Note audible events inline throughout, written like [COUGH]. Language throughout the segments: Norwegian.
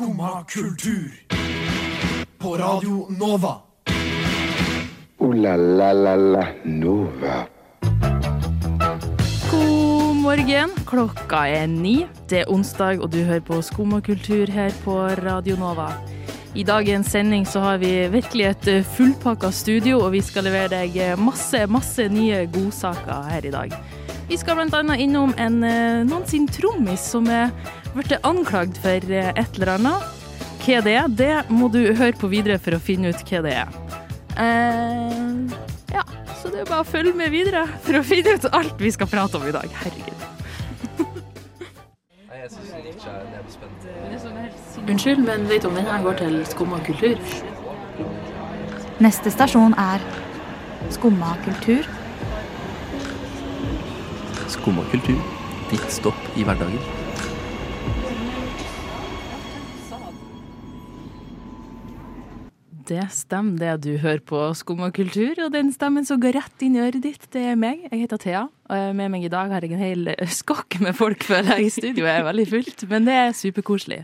Skumma kultur. På Radio Nova. O-la-la-la-la Nova. God morgen. Klokka er ni. Det er onsdag, og du hører på Skum og kultur her på Radio Nova. I dagens sending så har vi virkelig et eh, fullpakka studio, og vi skal levere deg eh, masse, masse nye godsaker her i dag. Vi skal annet innom en, eh, noen sin trommis som er blitt anklagd for eh, et eller annet. Hva det er, det må du høre på videre for å finne ut hva det er. Uh, ja, så det er bare å følge med videre for å finne ut alt vi skal prate om i dag. Herregud. Unnskyld, men vet du om denne går til Skumma kultur? Neste stasjon er Skumma kultur. Skumma kultur. Ditt stopp i hverdagen. Det stemmer det du hører på Skumma kultur, og den stemmen som går rett inn i øret ditt, det er meg. Jeg heter Thea, og med meg i dag har jeg en hel skokk med folk, føler jeg, i studio. Jeg er veldig fullt, men det er superkoselig.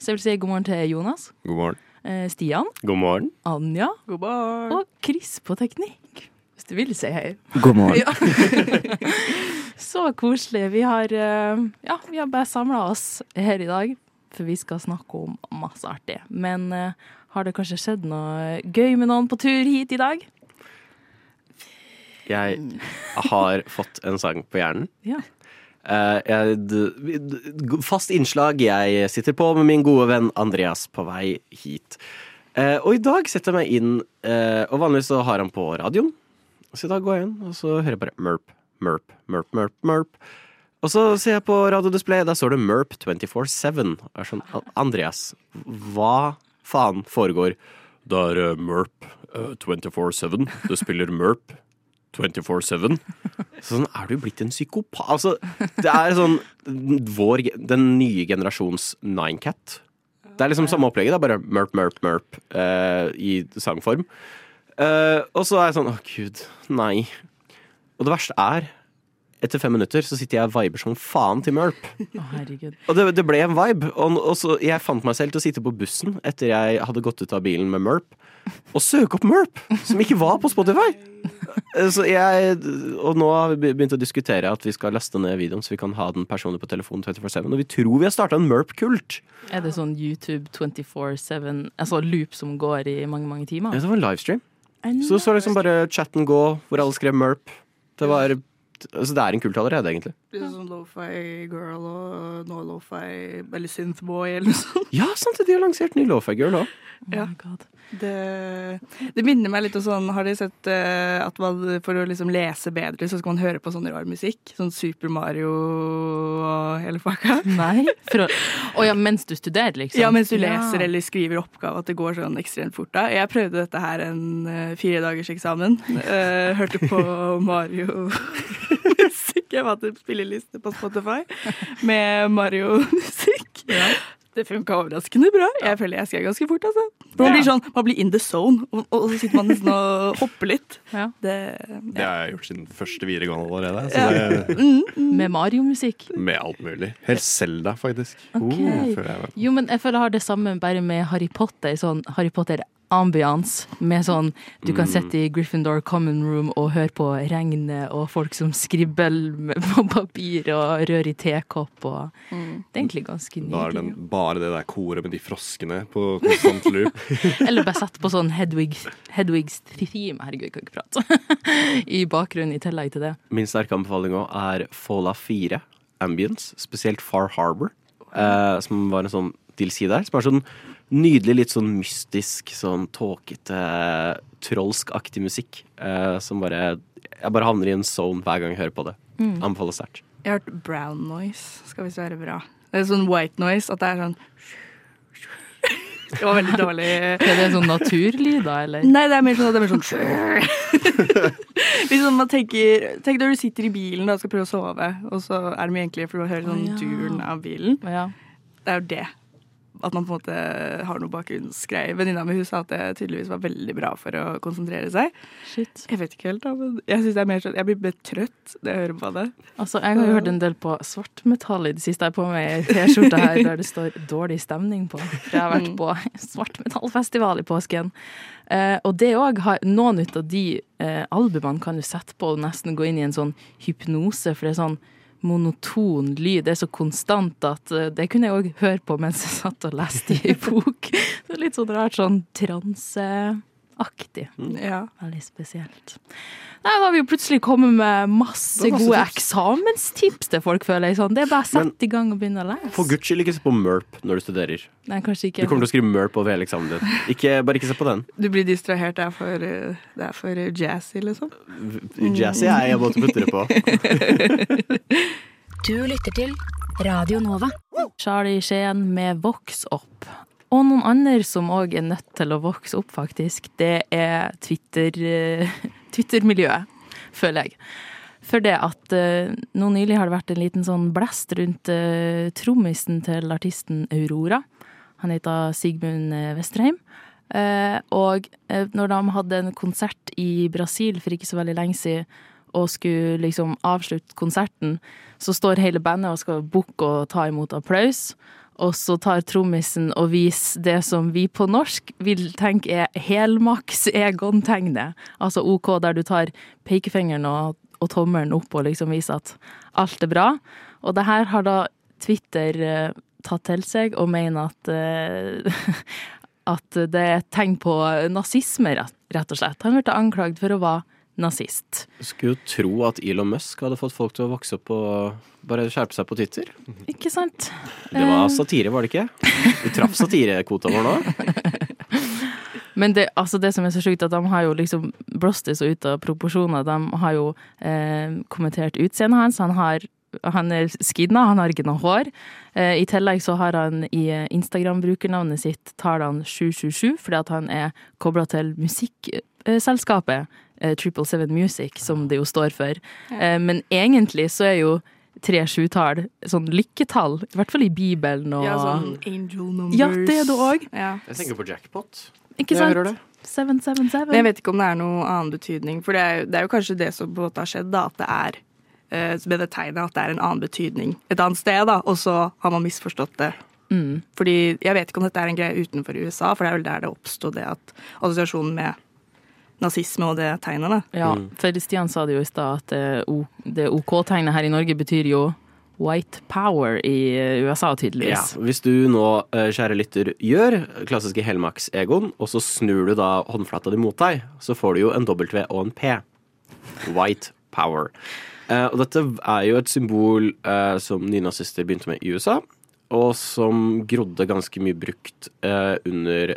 Så jeg vil si god morgen til Jonas, God morgen. eh, Stian, God morgen. Anja God morgen. og Chris på teknikk. Hvis du vil si hei. God morgen. [LAUGHS] Ja. Så koselig. Vi har, eh, ja, vi har bare samla oss her i dag, for vi skal snakke om masse artig. Men eh, har det kanskje skjedd noe gøy med noen på tur hit i dag? Jeg har fått en sang på hjernen. Ja. Uh, jeg, fast innslag. Jeg sitter på med min gode venn Andreas på vei hit. Uh, og i dag setter jeg meg inn, uh, og vanligvis så har han på radioen. Så i dag går jeg inn, og så hører jeg bare MERP, MERP, MERP, MERP, MERP. Og så ser jeg på radiodisplay, der står det MERP 24-7. Jeg er sånn, Andreas, hva faen foregår? Det er uh, MERP eh, 24-7. Du spiller MERP 24-7. Sånn er du blitt en psykopat. Altså, det er sånn vår, den nye generasjons Ninecat. Det er liksom samme opplegget, det er bare merp, merp, merp uh, i sangform. Eh, og så er jeg sånn Å, gud. Nei. Og det verste er etter fem minutter så sitter jeg og viber som faen til Merp. Oh. Og det, det ble en vibe. Og, og så jeg fant meg selv til å sitte på bussen etter jeg hadde gått ut av bilen med Merp, og søke opp Merp, som ikke var på Spotify. Eh, Så jeg, og nå har vi begynt å diskutere at vi skal laste ned videoen, så vi kan ha den personlig på telefonen 24-7. Og vi tror vi har starta en Merp-kult. Er det sånn YouTube 24-7, altså loop som går i mange, mange timer? Ja, det var en livestream. Så så liksom bare chatten gå, hvor alle skrev Merp. Det var Altså, det er en kult allerede, egentlig. Litt sånn Lo-fi girl og no lo-fi eller synthboy eller noe sånt. Ja, sant det, de har lansert ny Lofi Girl òg. Oh Ja. Det, det minner meg litt om sånn Har dere sett uh, at man for å liksom lese bedre, så skal man høre på sånn rar musikk? Sånn Super Mario og hele pakka? [LAUGHS] Nei? Å, å ja, mens du studerer, liksom? Ja, mens du leser eller skriver oppgave, at det går sånn ekstremt fort da. Jeg prøvde dette her en uh, fire dagers eksamen. Eh, hørte på [LAUGHS] Mario musikk. Jeg hadde spilleliste på Spotify med Mario-musikk. Det funka overraskende bra. Jeg føler jeg skrev ganske fort. altså. Man blir sånn, man blir in the zone, og, og så sitter man nesten og hopper litt. Ja. Det, Det har jeg gjort siden første videregående allerede. Ja. Så det, Med Mario-musikk? med alt mulig. Helt Selda, faktisk. Okay. Uh, jeg. Jo, men jeg føler jeg har det samme bare med Harry Potter. Sånn Harry Potter-ambiance. Med sånn Du kan sitte i Gryffindor common room og høre på regnet og folk som skribler på papir og rører i tekopp og Det er egentlig ganske Da er den, nydelig. bare det der koret med de froskene på konstant loop. [LAUGHS] Eller bare sette på sånn Hedwig, Hedwigs theme. Herregud, jeg kan ikke prate. [LAUGHS] I bakgrunnen i tillegg til det. Min sterke anbefaling òg er Fola 4 Ambience, spesielt Far Harbor, eh, som var en sånn tilside der. Som er sånn nydelig, litt sånn mystisk, sånn tåkete, trollskaktig musikk. Eh, som bare Jeg bare havner i en zone hver gang jeg hører på det. Anbefaler sterkt. jeg har hørt brown noise. Skal visst være bra. Det er sånn white noise, at det er sånn Det var veldig dårlig. Er det sånn naturlyder, eller? Nei, det er mer sånn at det er mer sånn Hvis sånn man tenker Tenk når du sitter i bilen da, og skal prøve å sove, og så er det mye enklere for å høre sånn oh, ja. duren av bilen. Ja. Det er jo det. At man på en måte har noe bakgrunnsgreier. Venninna mi sa at det tydeligvis var veldig bra for å konsentrere seg. Shit. Jeg vet ikke helt, da, men jeg synes det er mer sånn Jeg blir mer trøtt når jeg hører på det. Altså, jeg har jo hørt en del på svartmetall i det siste. Jeg har på meg ei T-skjorte her der det står 'dårlig stemning' på. For jeg har vært på svartmetallfestival i påsken. Eh, og det òg har Noen av de eh, albumene kan du sette på og nesten gå inn i en sånn hypnose, for det er sånn monoton lyd. Det er så konstant at eh, det kunne jeg òg høre på mens jeg satt og leste i bok. [LAUGHS] Det er litt sånn rart sånn transeaktig. Ja. Veldig spesielt. Nei, da har vi jo plutselig kommet med masse, gode tips. eksamenstips til folk, føler jeg. Sånn. Det er bare å sette i gang og begynne å lese. For guds skyld ikke se på MERP når du studerer. Nei, kanskje ikke. Du kommer til å skrive MERP over hele eksamen din. Ikke, bare ikke se på den. Du blir distrahert. Det er for, det er for jazzy, liksom. Jazzy er jeg måtte putte det på. [LAUGHS] Du lytter til Radio Nova. Charlie Skien med Vox opp. Og noen andre som òg er nødt til å vokse opp, faktisk, det er Twitter-miljøet, [LAUGHS] Twitter-miljøet, føler jeg. For det at eh, nå nylig har det vært en liten sånn blest rundt uh, trommisen til artisten Aurora. Han heter Sigmund Westerheim. Eh, og eh, når de hadde en konsert i Brasil for ikke så veldig lenge siden, og skulle liksom avslutte konserten, så står hele bandet og skal bukke og ta imot applaus. Og så tar trommisen og viser det som vi på norsk vil tenke er helmaks Egon-tegnet. Altså OK, der du tar pekefingeren og, og tommelen opp og liksom viser at alt er bra. Og det her har da Twitter eh, tatt til seg og mener at eh, [LAUGHS] at det er et tegn på nazisme, rett, og slett. Han ble anklagd for å være nazist. Skulle jo tro at Elon Musk hadde fått folk til å vokse opp og bare skjerpe seg på Twitter. Ikke sant? Det var satire, var det ikke? Vi traff satirekvota vår nå. [LAUGHS] Men det, altså det som er så sjukt, at de har jo liksom blåst det så ut av proporsjoner. De har jo eh, kommentert utseendet hans. Han, har, han er skidna, han har ikke noe hår. Eh, I tillegg så har han i Instagram-brukernavnet sitt tallene 777, fordi at han er kobla til musikkselskapet eh, Triple Seven Music, som det jo står for. Eh, men egentlig så er jo tre sjutall sånn lykketall, i hvert fall i Bibelen og Ja, sånn angel numbers. Ja, det er det òg. Ja. Jeg tenker på jackpot. Ikke Jeg sant? hører det. 777. Men jeg vet ikke om det er noen annen betydning, for det er, jo- det er jo kanskje det som på en måte har skjedd, da, at det er med det tegnet at det er en annen betydning et annet sted, da, og så har man misforstått det. Mm. Fordi jeg vet ikke om dette er en greie utenfor USA, for det er vel der det oppsto det at assosiasjonen med nazisme og det tegnet, da. Ja, for Stian sa det jo i stad at det OK-tegnet OK-tegnet her i Norge betyr jo white power i USA, USA, Ja, hvis du nå, eh, kjære lytter, gjør klassiske Helmax-egoen, og så snur du da håndflata di mot deg, så får du jo en W og en P. White power. Eh, og dette er jo et symbol eh, som nynazister begynte med i USA, og som grodde ganske mye brukt eh, under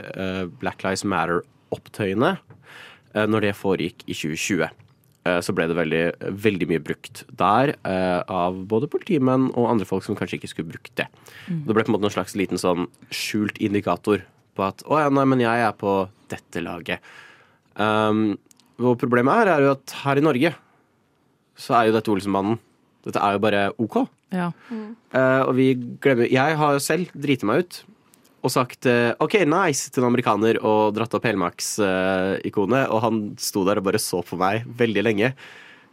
Black Lives Matter-opptøyene når det foregikk i 2020. Eh, Så ble det veldig, veldig mye brukt der av både politimenn og andre folk som kanskje ikke skulle brukt det. Det ble på en måte en slags liten sånn skjult indikator på at å ja, nei, men jeg er på dette laget. Um, og problemet her er jo at her i Norge så er jo dette Olsenmannen. Dette er jo bare OK. Ja. Eh, og vi glemmer Jeg har jo selv driti meg ut og sagt uh, OK, nice til en amerikaner og dratt opp Helmax-ikonet, og han sto der og bare så på meg veldig lenge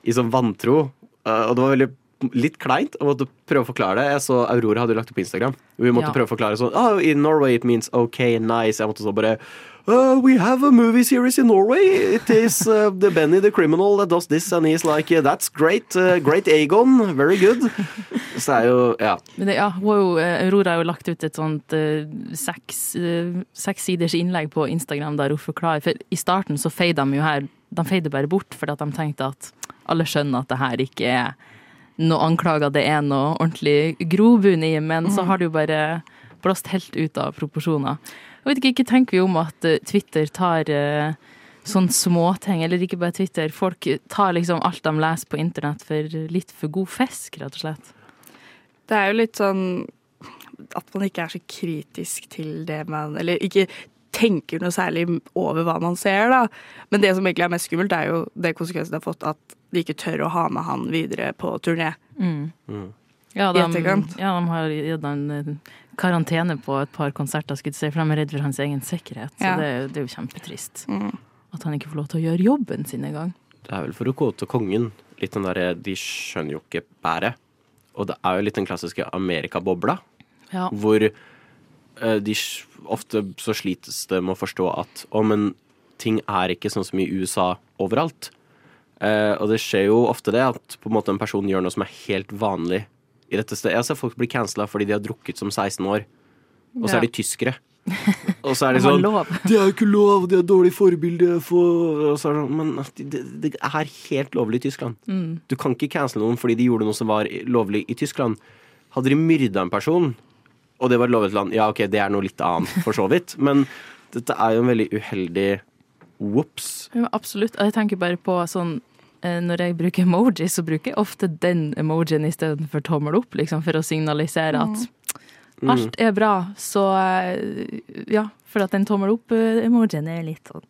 i sånn vantro. Eh, og det var veldig litt kleint å måtte prøve å forklare det. Jeg så Aurora hadde lagt det på Instagram. Vi måtte Ja. prøve å forklare sånn oh, In Norway it means OK, nice. Jeg måtte så bare Uh, we have a movie series in Norway. It is uh, the Benny the criminal that does this, and he's like, "Yeah, that's great, uh, great Aegon, very good. Så er jo, ja. Men det, ja, eh, Aurora har jo lagt ut et sånt eh, seks, eh, sekssiders innlegg på Instagram der hun forklarer For i starten så feide de jo her De feide bare bort fordi at de tenkte at alle skjønner at det her ikke er noe anklager, det er noe ordentlig grobunn i, men så har det jo bare blåst helt ut av proporsjoner. Jeg vet ikke, ikke tenker vi om at eh, Twitter tar eh, sånn småting, eller ikke bare Twitter, folk tar liksom alt de leser på internett for litt for god fisk, rett og slett. Det er jo litt sånn at man ikke er så kritisk til det man Eller ikke tenker noe særlig over hva man ser, da. Men det som egentlig er mest skummelt, er jo det konsekvensen det har fått, at de ikke tør å ha med han videre på turné. Ja, de, ja, de har gitt en eh, karantene på et par konserter, skulle jeg si, for de er redd for hans egen sikkerhet. Så Ja. det, er- det er jo kjempetrist. Mm. At han ikke får lov til å gjøre jobben sin engang. Det er vel for å quote kongen. Litt den derre 'de skjønner jo ikke bæret'. Og det er jo litt den klassiske Amerikabobla, Ja. hvor de ofte så slites det med å forstå at å, men ting er ikke sånn som i USA overalt. Eh, og det skjer jo ofte det at på en måte en person gjør noe som er helt vanlig i dette stedet. Jeg ser folk bli cancela fordi de har drukket som 16 år, og så Ja. er de tyskere. [LAUGHS] Og så er de sånn. Det er jo ikke lov, det er dårlig forbilde for så det sånn, Men det, det er helt lovlig i Tyskland. Mm. Du kan ikke cancele noen fordi de gjorde noe som var lovlig i Tyskland. Hadde de myrda en person, og det var et lovet land, ja ok, det er noe litt annet, for så vidt. Men dette er jo en veldig uheldig whoops. Ja, absolutt. Jeg tenker bare på sånn eh, Når jeg bruker emoji, så bruker jeg ofte den emojien istedenfor tommel opp, liksom, for å signalisere at Mm. alt er bra. Så eh, ja, for at den tommel opp-emojien er litt sånn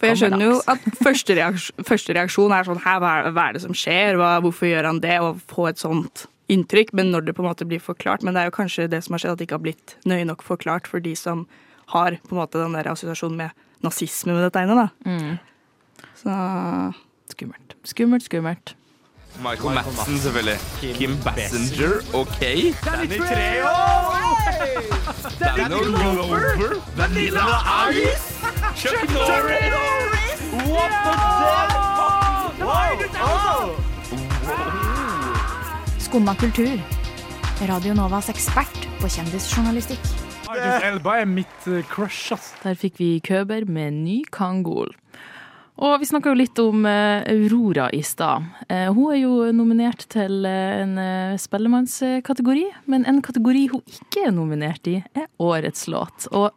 For jeg skjønner jo at første reaksjon, første reaksjon er sånn Hæ, hva, er- hva er det som skjer? Hva, hvorfor gjør han det? Og få et sånt inntrykk. Men når det på en måte blir forklart Men det er jo kanskje det som har skjedd, at det ikke har blitt nøye nok forklart for de som har på en måte den der assosiasjonen med nazisme med det tegnet. da. mm, Så skummelt. Skummelt, skummelt. Michael Madsen, selvfølgelig. Kim Bassinger, OK. Danny Treo! Danny Glover! Vanilla Ice! Chuck Norris! What the Skumma kultur. Radio Novas ekspert på kjendisjournalistikk. Idris Elba er mitt eh, crush, ass. Der fikk vi Køber med ny Kangol. Og vi snakka jo litt om eh, Aurora i stad. Eh, hun er jo nominert til en spellemannskategori, men en kategori hun ikke er nominert i, er Årets låt. Og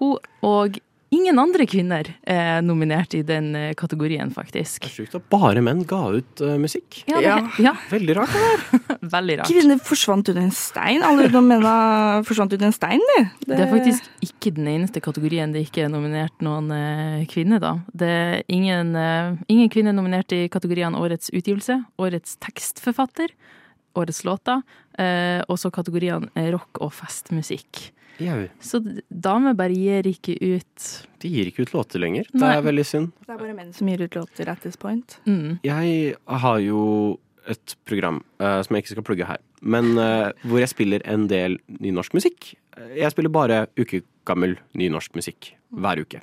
hun og ingen andre kvinner er nominert i den eh, kategorien, faktisk. Det er sjukt at bare menn ga ut uh, musikk. Ja, det, Ja. ja Veldig rart. det der. [LAUGHS] veldig rart. kvinner forsvant under en stein. Alle de mennene forsvant under en stein, de. Det er faktisk ikke den eneste kategorien det ikke er nominert noen uh, kvinner, da. Det er ingen, uh, ingen kvinner nominert i kategoriene Årets utgivelse, Årets tekstforfatter, Årets låter, uh, og så kategoriene eh, rock og festmusikk. Jau, Så damer bare gir ikke ut de gir ikke ut låter lenger. Det Nei. er veldig synd. Det er bare menn som gir ut låter at this point. mm. Jeg har jo et program uh, som jeg ikke skal plugge her, men uh, hvor jeg spiller en del nynorsk musikk. Jeg spiller bare ukegammel nynorsk musikk hver uke.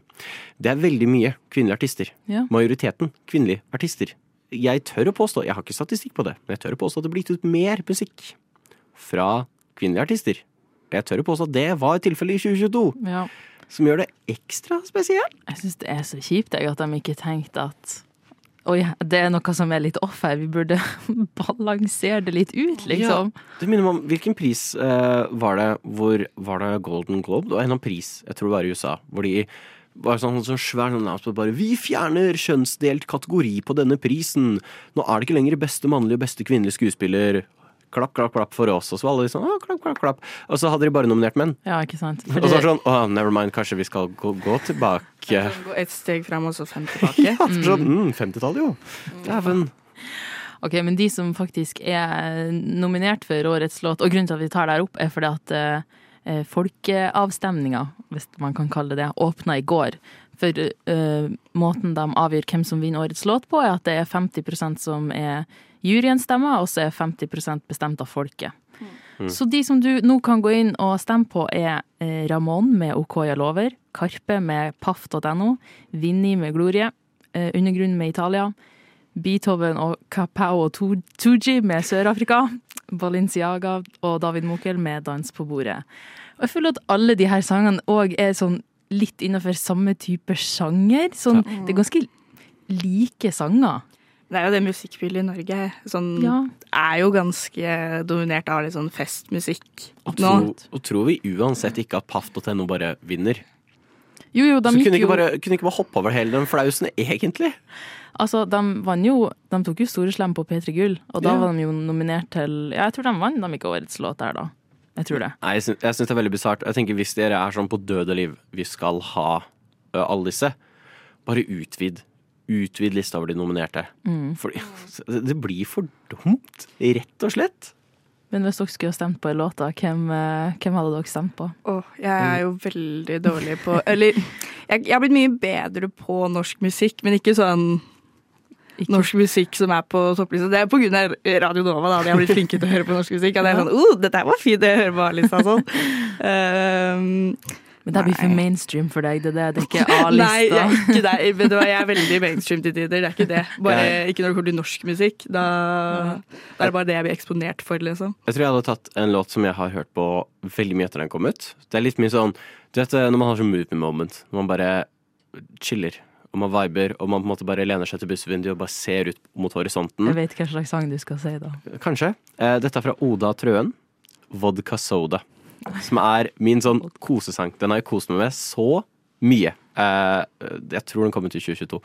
Det er veldig mye kvinnelige artister. Ja. Majoriteten kvinnelige artister. Jeg tør å påstå, jeg har ikke statistikk på det, men jeg tør å påstå at det blir gitt ut mer musikk fra kvinnelige artister. Jeg tør å påstå at det var tilfellet i 2022, ja. som gjør det ekstra spesielt. Jeg syns det er så kjipt jeg, at de ikke tenkte at Oi, det er noe som er litt off her. Vi burde [LAUGHS] balansere det litt ut, liksom. Det minner meg om Hvilken pris eh, var det hvor Var det Golden Globe? Det var en annen pris, jeg tror det var i USA, hvor de var sånn, sånn svær sånn bare Vi fjerner kjønnsdelt kategori på denne prisen! Nå er det ikke lenger beste mannlige og beste kvinnelige skuespiller. Klapp, klapp, klapp for oss. Og så var alle sånn, «Å, klapp, klapp, klapp. Og så hadde de bare nominert menn. Ja, ikke sant? Og så var det sånn, å, never mind, kanskje vi skal gå, gå tilbake. Gå et steg fram og så fem tilbake. [LAUGHS] Ja, sånn, mm, 50-tallet, jo. Dæven. Ok, men de som faktisk er nominert for årets låt, og grunnen til at vi tar det her opp, er fordi at eh, folkeavstemninga, hvis man kan kalle det det, åpna i går. For eh, måten de avgjør hvem som vinner årets låt på, er at det er 50% som er juryens stemmer, og så er 50 bestemt av folket. Så de som du nå kan gå inn og stemme på, er eh, Ramón med OK jeg lover, Karpe med paff.no, Vinni med Glorie, Undergrunnen med Italia, Beethoven og Capao Tooji med Sør-Afrika, Balenciaga og David Mokel med Dans på bordet. Og jeg føler at alle de her sangene òg er sånn litt innenfor samme type sjanger. Sånn, Det er ganske like sanger. Det er jo det musikkbildet i Norge sånn, Ja. er jo ganske dominert av litt sånn festmusikk Og, nå. og tror vi uansett ikke at paff.no bare vinner. Jo, jo, de så kunne ikke, bare, kunne ikke bare hoppe over hele den flausen, egentlig. Altså, de vant jo De tok jo Store Slem på P3 Gull, og da Ja. var de jo nominert til Ja, jeg tror de vant de ikke årets låt der, da. Jeg tror det. Nei, jeg syns, det er veldig bisart. Jeg tenker Hvis dere er sånn på døde liv, vi skal ha alle disse, bare utvid. Utvid lista over de nominerte. Mm. Fordi [LAUGHS] det blir for dumt, rett og slett. Men hvis dere skulle stemt på en låt, hvem, eh, hvem hadde dere stemt på? Oh, jeg er jo veldig dårlig på [LAUGHS] Eller jeg, jeg har blitt mye bedre på norsk musikk, men ikke sånn norsk musikk som er på topplista. Det er på grunn av Radio Nova, da. Jeg har blitt flinke til å høre på norsk musikk. Og det er sånn, oh, dette var fint, det hører på A-lista sånn. Um, [LAUGHS] Men det blir for mainstream for deg, det, det er ikke [LAUGHS] Nei, jeg A-lista. er ikke der. Jeg er veldig mainstream til tider. Det er ikke det. Bare Jeg- ikke når det kommer til norsk musikk. Da, da er det bare det jeg blir eksponert for, liksom. Jeg tror jeg hadde tatt en låt som jeg har hørt på veldig mye etter den kom ut. Det er litt mye sånn Du vet når man har sånn movie moment, når man bare chiller, og man viber, og man på en måte bare lener seg til bussvinduet og bare ser ut mot horisonten. Jeg vet hva slags sang du skal si, da. Kanskje. Eh, dette er fra Oda Trøen. Vodka Soda. Som er min sånn kosesang. Den har jeg kost meg med så mye. Eh, jeg tror den kom ut i 2022.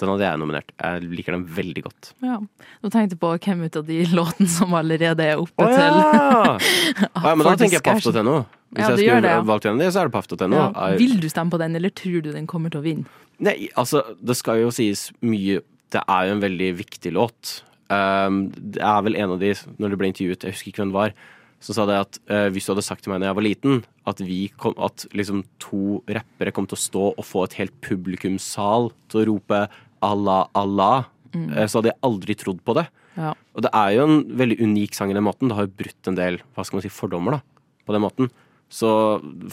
Den hadde jeg nominert. Jeg liker den veldig godt. Ja. Nå tenkte på hvem ut av de låtene som allerede er oppe Å til [LAUGHS] ja! ja! Men da tenker jeg på. Paff.no. Hvis Ja, jeg skulle det, ja. valgt en av de, så er det ja. Er- Vil du stemme på den, eller tror du den kommer til å vinne? Nei, altså, det skal jo sies mye Det er jo en veldig viktig låt. Um, det er vel en av de, når det ble intervjuet, jeg husker ikke hvem det var, som sa det at eh, hvis du hadde sagt til meg da jeg var liten, at, vi kom, at liksom to rappere kom til å stå og få et helt publikumssal til å rope Allah, Allah, Mm. eh, så hadde jeg aldri trodd på det. Ja. Og det er jo en veldig unik sang i den måten. Det har jo brutt en del hva skal man si, fordommer da, på den måten. Så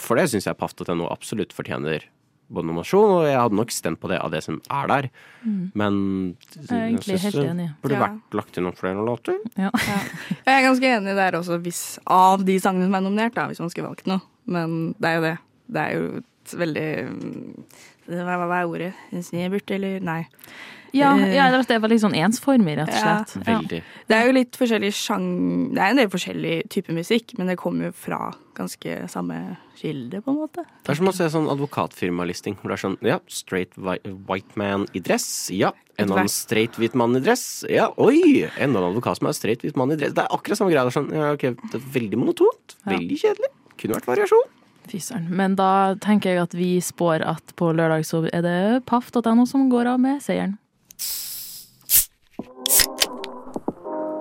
for det syns jeg Paff.no absolutt fortjener både nominasjon, og jeg hadde nok stemt på det av det som er der. Mm. Men Jeg er egentlig helt det enig. burde Ja. vært lagt inn noen flere låter. Ja. Jeg er ganske enig der også, hvis av de sangene som er nominert, da, hvis man skulle valgt noe. Men det er jo det. Det er jo et veldig Hva, er ordet? Sneburt, eller? Nei. Ja, Eh, ja, det var litt sånn ensformig, rett og Ja. slett. Veldig. Det er jo litt forskjellig sjang... Det er en del forskjellig type musikk, men det kommer jo fra ganske samme kilde, på en måte. Det er som å se sånn advokatfirmalisting. Hvor det er sånn ja, straight white man i dress. Ja. En annen straight hvit mann i dress. Ja, oi! Enda en advokat som er straight hvit mann i dress. Det er akkurat samme greia. Det er sånn, ja, ok, det er veldig monotont. Ja. Veldig kjedelig. Kunne vært variasjon. Men da tenker jeg at vi spår at på lørdag så er det paff.no som går av med seieren.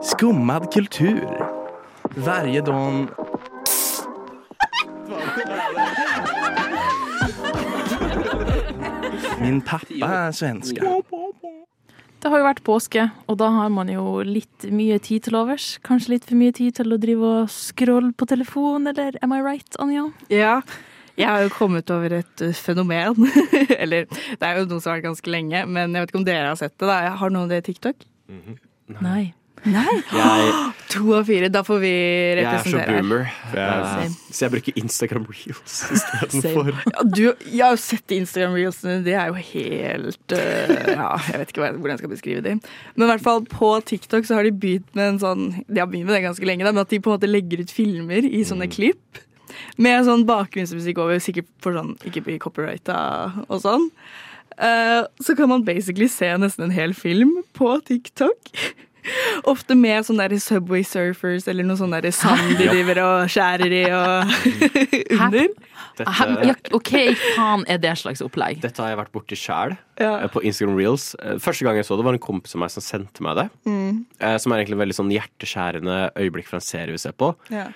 Skummad kultur. Varje dag... Min pappa er svenske. Det har jo vært påske, og da har man jo litt mye tid til overs. Kanskje litt for mye tid til å drive og scrolle på telefon, eller am I right, Anja? Ja. Jeg har jo kommet over et uh, fenomen. [LAUGHS] Eller det er jo noe som har vært ganske lenge, men jeg vet ikke om dere har sett det. da. Har noen av Mm TikTok? Nei. Nei? [LAUGHS] Jeg, [GASPS] To av fire. Da får vi representere. jeg er så boomer. Ja. Eh, Så jeg bruker Instagram reels istedenfor. Ja, du, jeg har jo sett Instagram-reelsene. De er jo helt uh, Ja, jeg vet ikke hvordan jeg skal beskrive dem. Men i hvert fall på TikTok så har de begynt med en sånn De har begynt med det ganske lenge, da, men at de på en måte legger ut filmer i sånne klipp. Med sånn bakgrunnsmusikk over, sikkert for sånn ikke bli copyrighta og sånn. Eh, så kan man basically se nesten en hel film på TikTok. [LAUGHS] Ofte med sånne der Subway Surfers eller noe sånn sand de driver og skjærer i og [LAUGHS] under. Dette, Ja, OK, faen er det slags opplegg? Dette har jeg vært borti sjæl, Ja. på Instagram reels. Eh, Første gang jeg så det, var en kompis av meg som sendte meg det. Mm. eh, Som er egentlig veldig sånn hjerteskjærende øyeblikk fra en serie vi ser på. Ja.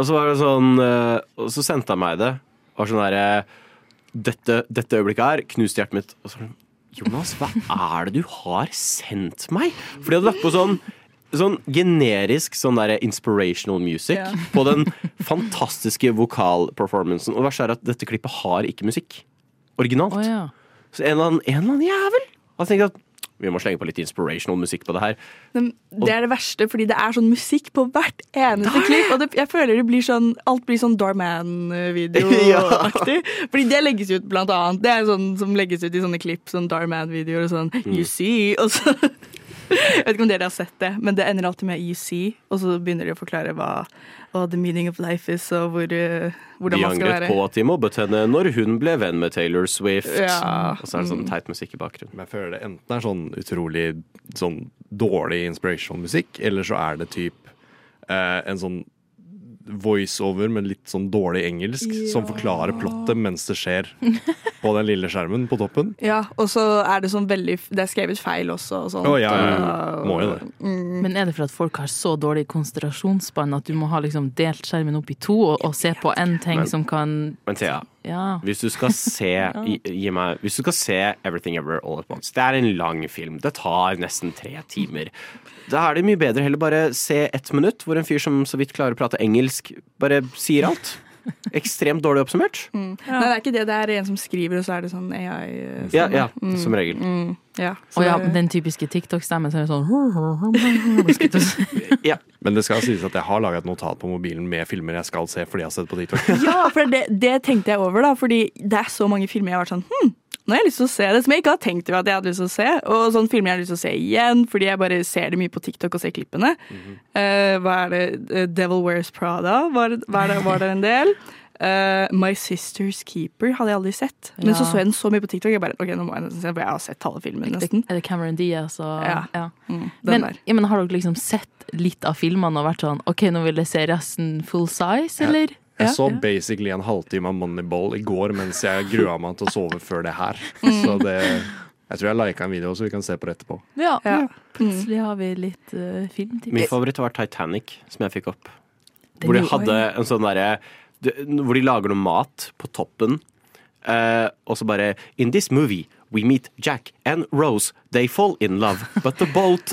Og så var det sånn eh, Og så sendte han meg det. Og sånn derre dette, dette øyeblikket her knuste hjertet mitt. Og så sånn Jonas, hva er det du har sendt meg? For de hadde lagt på sånn Sånn generisk sånn der inspirational music Ja. på den fantastiske vokalperformancen. Og det verste er at dette klippet har ikke musikk. Originalt. Oh, ja. Så en eller annen, en eller annen jævel hadde tenkt at vi må slenge på litt inspirational musikk på det her. Men det er det verste, fordi det er sånn musikk på hvert eneste klipp. Og det, jeg føler det blir sånn Alt blir sånn Darman-videoaktig. [LAUGHS] Fordi det legges ut, blant annet. Det er sånn som legges ut i sånne klipp, sånn Darman-videoer og sånn You see. Og så [LAUGHS] Jeg vet ikke om dere har sett det, men det ender alltid med you see, og så begynner de å forklare hva, hva the meaning of life is, og hvor, eh, hvordan De man skal være. De angret på at de mobbet henne når hun ble venn med Taylor Swift. Ja. Og så er det sånn teit musikk i bakgrunnen. Men jeg føler det enten er sånn utrolig sånn dårlig inspirational musikk, eller så er det typ eh, en sånn voiceover med litt sånn dårlig engelsk som forklarer plottet mens det skjer på den lille skjermen på toppen. [LAUGHS] Ja, og så er det sånn veldig Det er skrevet feil også og sånt. Oh, ja, ja, ja. Må jo det. Mm. Men er det for at folk har så dårlig konsentrasjonsspann at du må ha liksom delt skjermen opp i to og, og se på én ting Men- som kan Men Thea, Ja. hvis du skal se [LAUGHS] gi, gi meg, Hvis du skal se Everything Ever All At Once Det er en lang film. Det tar nesten tre timer. Da er det mye bedre heller bare se ett minutt hvor en fyr som så vidt klarer å prate engelsk, bare sier alt. Ekstremt dårlig oppsummert. Mm. Nei, det er ikke det. Det er en som skriver, og så er det sånn AI. Ja, ja, Mm. som regel. Mm. Ja, så Og ja, den typiske TikTok-stemmen som er sånn si. [LAUGHS] Men det skal sies at jeg har laga et notat på mobilen med filmer jeg skal se fordi jeg har sett på TikTok. Ja, for det, det tenkte jeg over, da. Fordi det er så mange filmer jeg har vært sånn hm, nå har jeg lyst til å se det, som jeg ikke har tenkt over at jeg hadde lyst til å se. Og sånne filmer jeg har lyst til å se igjen, fordi jeg bare ser det mye på TikTok og ser klippene. Eh, hva er det? Eh, Devil Wears Prada var, var, det, var det en del. Uh, My Sister's Keeper hadde jeg aldri sett. Men så Ja. så jeg den så mye på TikTok. Jeg bare, ok, nå må jeg nesten se, for jeg har sett halve filmen nesten. Er det Cameron Diaz og Ja. ja. Mm, Men, ja, men har dere liksom sett litt av filmene og vært sånn OK, nå vil jeg se resten full size, eller? Jeg Ja. så basically en halvtime av Moneyball i går mens jeg grua meg til å sove [LAUGHS] før det her. Mm. Så det Jeg tror jeg lika en video, så vi kan se på det etterpå. Ja. Ja. Plutselig har vi litt uh, filmtips. Min favoritt var Titanic, som jeg fikk opp. Den Hvor de hadde en sånn derre Hvor de lager noe mat på toppen, eh, og så bare In this movie we meet Jack and Rose. They fall in love, but the boat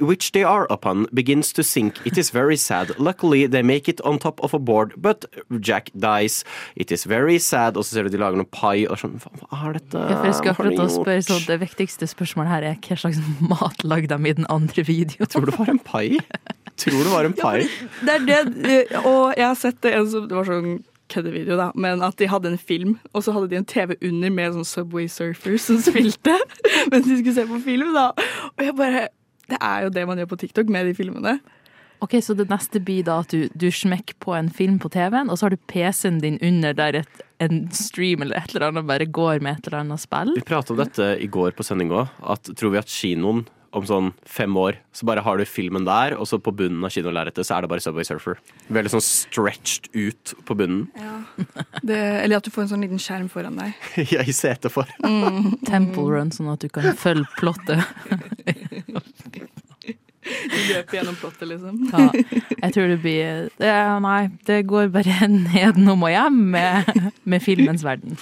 which they are upon begins to sink. It is very sad. Luckily they make it on top of a board, but Jack dies. It is very sad. Og så ser du de lager noe pai, og sånn Hva er dette? Ja, for jeg skal akkurat å spørre så Det viktigste spørsmålet her er hva slags mat lagde de i den andre videoen? Tror det var en pai. [LAUGHS] Tror det var en pai. Det er det, og jeg har sett det, en som- det var sånn køddevideo, da, men at de hadde en film, og så hadde de en TV under med sånn Subway Surfers som spilte [LAUGHS] mens de skulle se på film, da. Og jeg bare Det er jo det man gjør på TikTok med de filmene. Ok, Så det neste blir da at du, du smekker på en film på TV-en, og så har du PC-en din under der et, en stream eller et eller annet bare går med et eller annet spill? Vi pratet om dette i går på sending òg. At tror vi at kinoen om sånn fem år, så bare har du filmen der, og så på bunnen av kinolerretet så er det bare Subway Surfer. Veldig sånn stretched ut på bunnen. Det, eller at du får en sånn liten skjerm foran deg. ja, i setet for. Mm. Temple Run, sånn at du kan følge plottet. Du løper gjennom plottet, liksom. Ja, jeg tror det blir det, Nei, det går bare [LAUGHS] nedenom og hjem med, med filmens verden.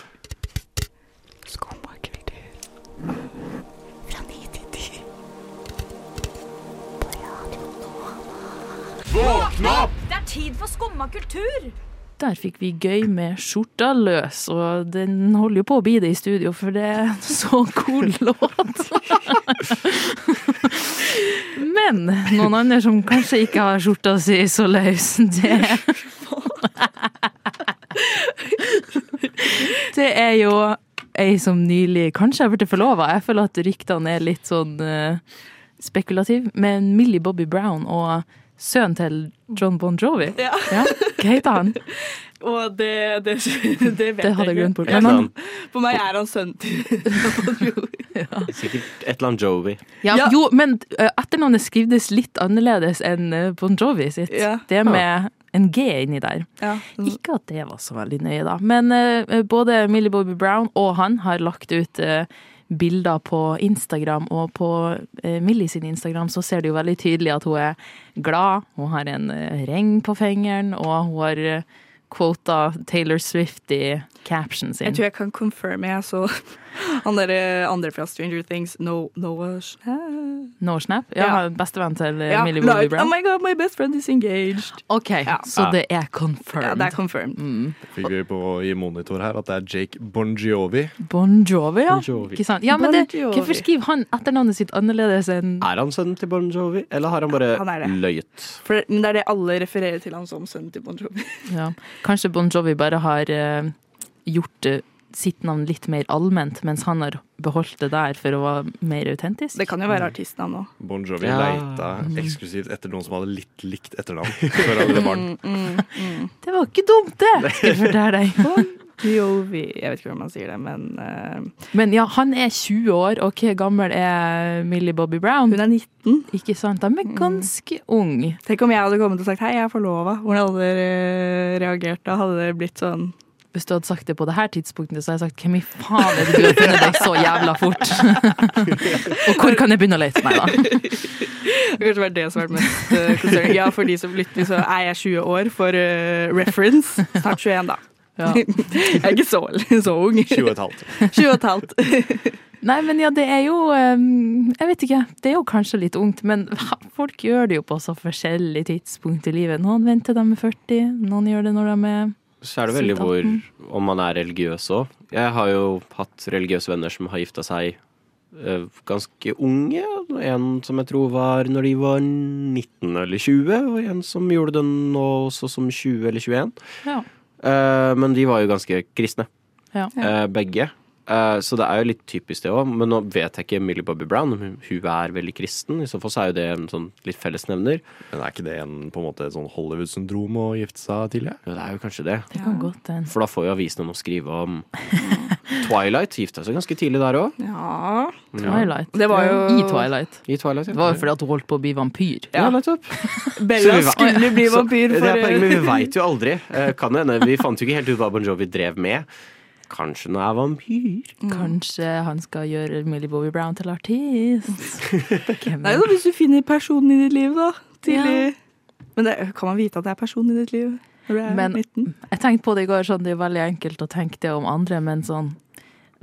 Våkn opp! Det er tid for skumma kultur! Der fikk vi gøy med skjorta løs, og den holder jo på å bli det i studio, for det er så cool [LAUGHS] låt. Men noen andre som kanskje ikke har skjorta si så løs, det Det er jo ei som nylig kanskje har blitt forlova. Jeg føler at ryktene er litt sånn uh, spekulative. Men Millie Bobby Brown og sønnen til John Bon Jovi. Ja. Hva heter han? [LAUGHS] Og det, det, det vet Det hadde jeg glemt bort. Men han, For meg er han sønnen til [LAUGHS] Sikkert et eller annet Jovi. ja, Ja. Jo, men uh, etternavnet skrives litt annerledes enn uh, Bon Jovi sitt. Ja. Det med en G inni der. Ja. Ikke at det var så veldig nøye, da. Men uh, både Millie Bobby Brown og han har lagt ut uh, bilder på Instagram, og på uh, Millie sin Instagram så ser du jo veldig tydelig at hun er glad. Hun har en uh, ring på fingeren, og hun har uh, quota Taylor Swift i captionen sin. Jeg tror jeg kan confirme. Jeg så han derre andre fra Stranger Things, no, Noah Schnapp. No Snap? Ja, Ja. bestevennen til uh, Ja, Millie Bobby Brown. Oh my god, my best friend is engaged. OK, Ja. så Ja. det er confirmed. Ja, det er confirmed. Mm. Fikk vi på i monitor her at det er Jake Bon Jovi. Bon Jovi, ja. Bon Jovi. Ikke sant? Ja, men Bon det, hvorfor skriver han etternavnet sitt annerledes enn Er han sønnen til Bon Jovi, eller har han bare Han er det. løyet? For, men det er det alle refererer til han som sønnen til Bon Jovi. ja. Kanskje Bon Jovi bare har uh, gjort eh, sitt navn litt mer allment, mens han har beholdt det der for å være mer autentisk? Det kan jo være artistnavn òg. Bon Jovi Ja. leita eksklusivt etter noen som hadde litt likt etternavn. Før han ble barn. [LAUGHS] Mm, mm, mm. Det var ikke dumt, det! Skal jeg fortelle deg. [LAUGHS] Jovi Jeg vet ikke hvordan man sier det, men uh... Men ja, han er 20 år, og hvor gammel er Millie Bobby Brown? hun er 19. Ikke sant? De er ganske ung. Tenk om jeg hadde kommet og sagt 'hei, jeg er forlova'. Hvordan hadde dere reagert da? Hadde det blitt sånn Hvis du hadde sagt det på det her tidspunktet, så hadde jeg sagt hvem i faen er det du har funnet deg så jævla fort? [LAUGHS] og hvor kan jeg begynne å lete? Nei da. Det kanskje vært det som har vært mest uh. Ja, for de som lytter, så er jeg 20 år for uh, reference. Snart 21, da. Ja. [LAUGHS] Jeg er ikke så, [LAUGHS] så ung. 20 og et halvt. 20 og et halvt. Nei, men ja, det er jo um, Jeg vet ikke. Det er jo kanskje litt ungt, men folk gjør det jo på så forskjellige tidspunkt i livet. Noen venter de er 40, noen gjør det når de er Så er det veldig hvor om man er religiøs òg. Jeg har jo hatt religiøse venner som har gifta seg uh, ganske unge. En som jeg tror var når de var 19 eller 20, og en som gjorde det nå også som 20 eller 21. Ja. Uh, men de var jo ganske kristne, Ja. uh, begge. Eh, så det er jo litt typisk det òg. Men nå vet jeg ikke Millie Bobby Brown om hun er veldig kristen. I så fall så er jo det en sånn litt fellesnevner. Men er ikke det en, på en måte et sånn Hollywood-syndrom å gifte seg tidlig? Ja, det er jo kanskje det. Det kan godt. For da får jo avisene noe å skrive om. [LAUGHS] Twilight gifta seg ganske tidlig der òg. Ja. Twilight. Det var jo- I Twilight. I Twilight, ja. Det var jo fordi at hun holdt på å bli vampyr. Ja, nettopp. [LAUGHS] Bella Så vi var- skulle bli [LAUGHS] Så- vampyr Det er poenget, men vi veit jo aldri. Eh, Kan hende. Vi fant jo ikke helt ut hva Bon Jovi drev med. Kanskje hun er vampyr? Kanskje han skal gjøre Millie Bobby Brown til artist. [LAUGHS] Nei, da, Hvis du finner personen i ditt liv, da. Tidlig. Men det, kan man vite at det er personen i ditt liv når du er Men 19? jeg tenkte på det i går, sånn, det er veldig enkelt å tenke det om andre, men sånn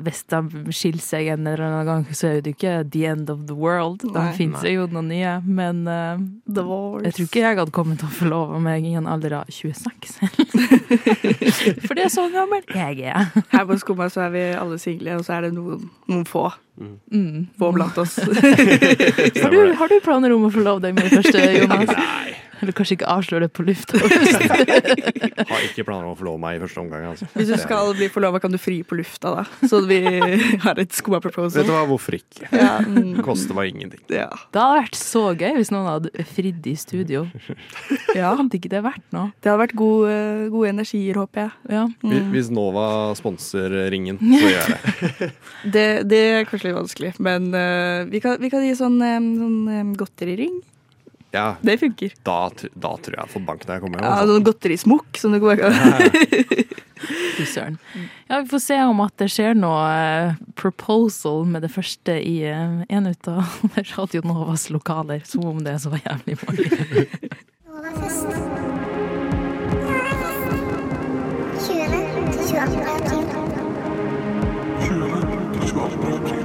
hvis de skiller seg en eller annen gang, så er det jo ikke the end of the world. Da fins finnes jo noen nye, men uh, jeg tror ikke jeg hadde kommet til å forlove meg i en alder av 26. [LAUGHS] For det er så gammel jeg er. Her på Skumma så er vi alle single, og så er det noen, noen få. Mm. Få blant oss. [LAUGHS] Har du, har du planer om å forlove deg med det første, [LAUGHS] Jonas? Nei. Eller kanskje ikke avsløre det på lufta? [LAUGHS] Har ikke planer om å forlove meg i første omgang. Altså. Hvis du skal bli forlova, kan du fri på lufta, da. Så vi har et Skumma proposal. Vet du hva, hvorfor ikke? Ja, mm, Koster meg ingenting. ja. Det hadde vært så gøy hvis noen hadde fridd i studio. ja. Hadde ikke det vært noe? Det hadde vært gode, gode energier, håper jeg. Ja. Hvis- Hvis Nova sponser ringen, så gjør jeg det. [LAUGHS] Det, det er kanskje litt vanskelig, men uh, vi, kan, vi kan gi sånn, um, sånn um, godteriring. Ja, Det funker. da, da tror jeg jeg får bank når jeg kommer hjem. Ja, noen sånn godterismokk som du kan Fy søren. Ja, vi får se om at det skjer noe eh, proposal med det første i eh, en ut av Radio Novas lokaler. Som om det er så jævlig mange. Novafest. 20. til 22. april. Kommer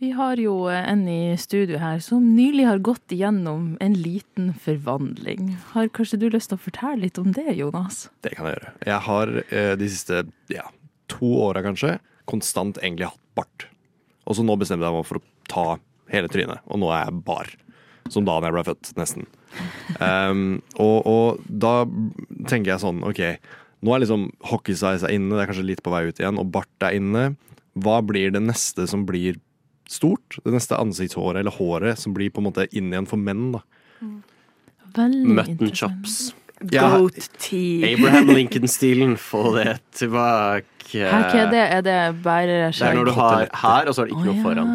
Vi har jo en i studio her som nylig har gått igjennom en liten forvandling. Har kanskje du lyst til å fortelle litt om det, Jonas? Det kan jeg gjøre. Jeg har eh, de siste ja, to åra kanskje konstant egentlig hatt bart. Og så nå bestemte jeg meg for å ta hele trynet, og nå er jeg bar. Som da jeg ble født, nesten. Um, [LAUGHS] og, og da tenker jeg sånn, OK, nå er liksom hockeysveis inne, det er kanskje litt på vei ut igjen, og bart er inne. Hva blir det neste som blir stort? Det neste ansiktshåret eller håret som blir på en måte inn igjen for menn, da. Veldig Mutton chops. Ja, Goat tea. Abraham Lincoln-stilen. Få det tilbake. Her, hva er det? Er det bare Det er når du har her, og så er det ikke oh, noe foran.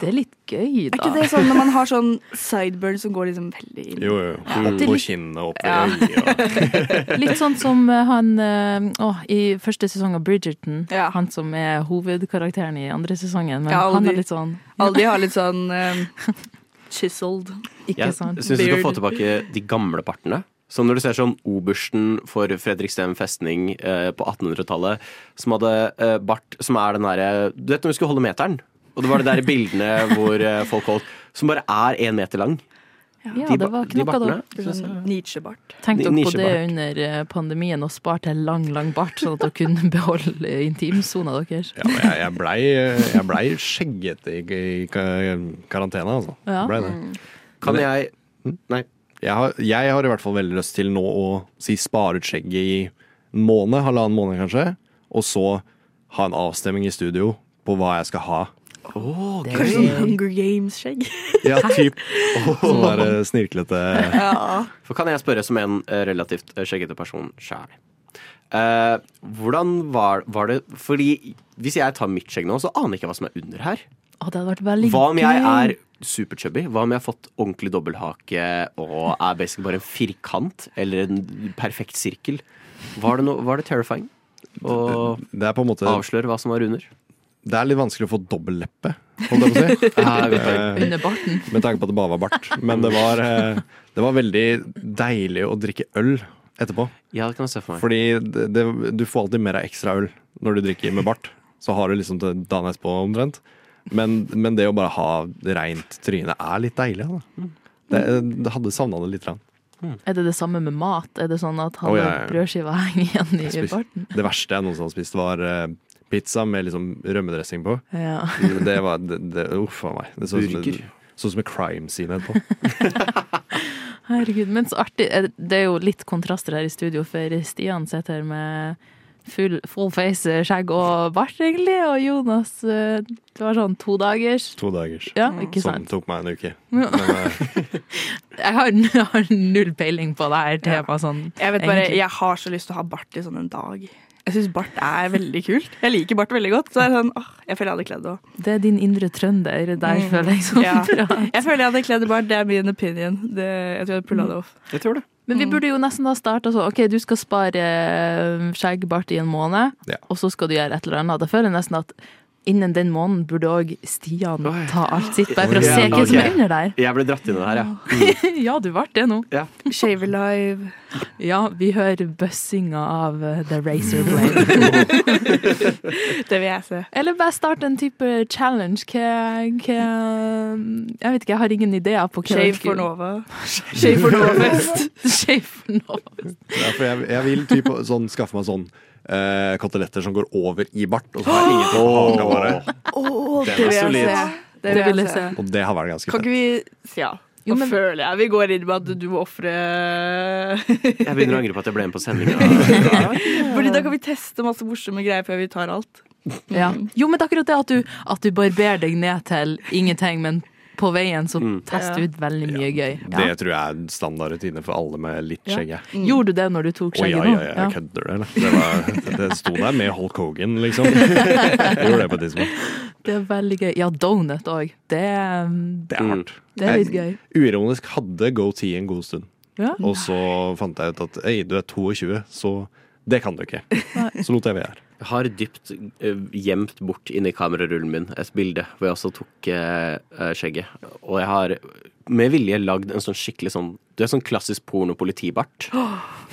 Det er litt gøy, da. Er ikke det sånn når man har sånn sideburn som går liksom veldig inn? Jo, jo. Ja, Opp på kinnet, opp i Ja. øyet. [LAUGHS] Litt sånn som eh, han eh, å, i første sesong av Bridgerton. Ja. Han som er hovedkarakteren i andre sesongen. Men Ja, alle han er litt sånn Aldri har litt sånn um, [LAUGHS] chiseled. Ikke Jeg sant? syns vi skal få tilbake de gamle partene. Som når du ser sånn obersten for Fredriksten festning eh, på 1800-tallet, som hadde eh, bart som er den derre Du vet når vi skulle holde meteren? Og det var det der bildene hvor eh, folk holdt Som bare er én meter lang. Ja, De det var ikke noe da. Nietzsche-bart. Tenk dere på det under eh, pandemien og sparte lang, lang bart, sånn at dere kunne [LAUGHS] beholde intimsona deres. Ja, jeg, jeg blei jeg ble skjeggete i, i ka- karantene, altså. Ja. Ble det. Kan Men jeg Nei. Jeg har, jeg har i hvert fall veldig lyst til nå å si spare ut skjegget i en måned, halvannen måned kanskje, og så ha en avstemning i studio på hva jeg skal ha. Kanskje sånn Hunger Games-skjegg. Ja, typ [LAUGHS] sånn der snirklete Ja. For kan jeg spørre som en eh, relativt eh, skjeggete person sjæl. Eh, hvordan var, var det Fordi hvis jeg tar mitt skjegg nå, så aner jeg ikke hva som er under her. Oh, det hadde vært veldig Hva om jeg er superchubby? Hva om jeg har fått ordentlig dobbelthake og er basically bare en firkant eller en perfekt sirkel? Var det, no, var det terrifying å Det er på en måte avsløre hva som var under? Det er litt vanskelig å få dobbelleppe, holdt jeg på å si. [LAUGHS] Eh, Under barten. Med tanke på at det bare var bart. Men det var, eh, det var veldig deilig å drikke øl etterpå. Ja, det kan jeg se for meg. Fordi det, det, du får alltid mer av ekstra øl når du drikker med bart. Så har du liksom til dagen etterpå omtrent. Men, men det å bare ha reint tryne er litt deilig. Da. Det, det hadde savna det litt. Grann. Er det det samme med mat? Er det sånn at halve oh, ja, ja. brødskiva henger igjen i barten? Det verste jeg noensinne har spist, var eh, pizza med liksom rømmedressing på. Ja. Det var det, det, Uff a meg. Det så ut som, som en crime scene etterpå. [LAUGHS] Herregud, men så artig. Er det- er jo litt kontraster her i studio, for Stian sitter med full, full face eh, skjegg og bart, egentlig, og Jonas eh, det var sånn to dagers. To dagers. Ja, ikke Som sant? tok meg en uke. Ja. Men, eh, [LAUGHS] Jeg har, jeg har null peiling på det her temaet sånn. Jeg vet bare, egentlig. jeg har så lyst til å ha bart i sånn en dag. Jeg syns bart er veldig kult. Jeg liker bart veldig godt. Så er det sånn, åh, jeg føler jeg hadde kledd det òg. Det er din indre trønder. Der føler jeg sånn Ja. Jeg føler jeg hadde kledd bart. Det er min opinion. Det, jeg tror jeg hadde pulla det off. Jeg tror det. Men vi burde jo nesten da starte sånn OK, du skal spare eh, skjeggbart i en måned, Ja. og så skal du gjøre et eller annet. Da føler jeg nesten at innen den måneden burde òg Stian ta alt sitt, bare for å se hva som er under der. Jeg ble dratt inn i det her, ja. [LAUGHS] ja, du ble det nå. Ja. Shave Alive. Ja, vi hører bøssinga av eh, The Razor Blade. [LAUGHS] Det vil jeg se. Eller bare starte en type challenge. Hva, hva Jeg vet ikke, jeg har ingen ideer på hva Shave for Nova. Shave for Nova-fest. Shave for Nova. [LAUGHS] ja, for jeg, jeg vil typ, sånn, skaffe meg sånn eh, koteletter som går over i bart, og så har ingenting på haka bare. Den det er vil jeg se. Det Det vil jeg jeg se. Og det har vært ganske Kan ikke vi Ja. Jo, men- føler jeg vi går inn med at du må ofre Jeg begynner å angre på at jeg ble med på sendinga. [LAUGHS] Fordi da kan vi teste masse morsomme greier før vi tar alt. Ja. Jo, men det er akkurat det at du, at du barberer deg ned til ingenting, men på veien så tester du ut veldig mye gøy. Det tror jeg er standard rutine for alle med litt Ja. skjegg. jeg. Gjorde du det når du tok skjegget nå? Oh, ja, ja, jeg kødder det. Det, var, det sto der med Hulk Hogan, liksom. [LAUGHS] Jeg gjorde det på et tidspunkt. Det er veldig gøy. Ja, donut òg. Det, um, Det er hardt. det er litt gøy. Uironisk hadde goatee en god stund. Ja. Og så fant jeg ut at ei, du er 22, så det kan du ikke. Så lot jeg være. Jeg har dypt eh, gjemt bort inni kamerarullen min et bilde hvor jeg også tok eh, eh, skjegget. Og jeg har med vilje lagd en sånn skikkelig sånn Du er sånn klassisk porno-politibart.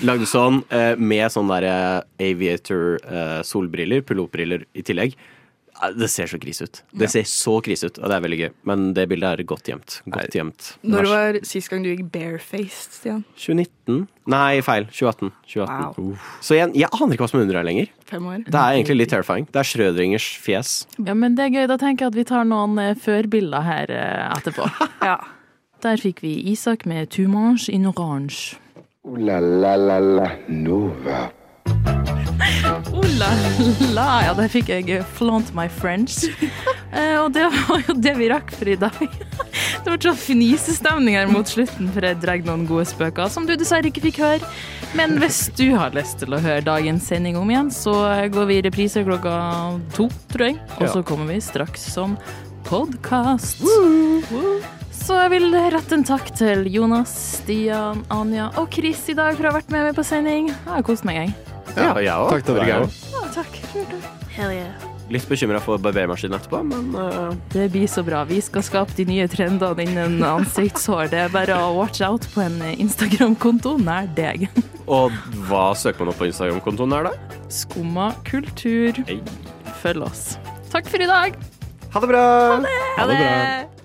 Lagd sånn med sånn derre aviator eh, solbriller, pilotbriller i tillegg. Det ser så krise ut. Det ser så krise ut, og det er veldig gøy. Men det bildet er godt gjemt. Godt gjemt. Når var sist gang du gikk barefaced, Stian? 2019? Nei, feil. 2018. 2018. Så jeg, jeg aner ikke hva som er under her lenger. Fem år. Det er egentlig litt terrifying. Det er Schrødringers fjes. Ja, men det er gøy. Da tenker jeg at vi tar noen eh, førbilder her eh, etterpå. [LAUGHS] Ja. Der fikk vi Isak med Tumange in orange. Oh la la la la Nova. Oh la la, ja, der fikk jeg eh, flaunt my French. [LAUGHS] Eh, og det var jo det vi rakk for i dag. [LAUGHS] Det ble sånn fnisestemning her mot slutten, for jeg drar noen gode spøker som du dessverre ikke fikk høre. Men hvis du har lyst til å høre dagens sending om igjen, så går vi i reprise klokka to, tror jeg. Og så kommer vi straks som podkast. Så jeg vil rette en takk til Jonas, Stian, Anja og Chris i dag for å ha vært med meg på sending. Jeg har kost meg, jeg. Ja, jeg òg. Takk til deg òg. Ja, takk. Hell yeah. Litt bekymra for barbermaskinen etterpå, men uh... Det blir så bra. Vi skal skape de nye trendene innen ansiktshår. Det er bare å watch out på en Instagram-konto nær deg. Og hva søker man opp på Instagram-kontoen nær da? Skumma kultur. Hei. Følg oss. Takk for i dag. Ha det bra! Ha det. Ha det bra.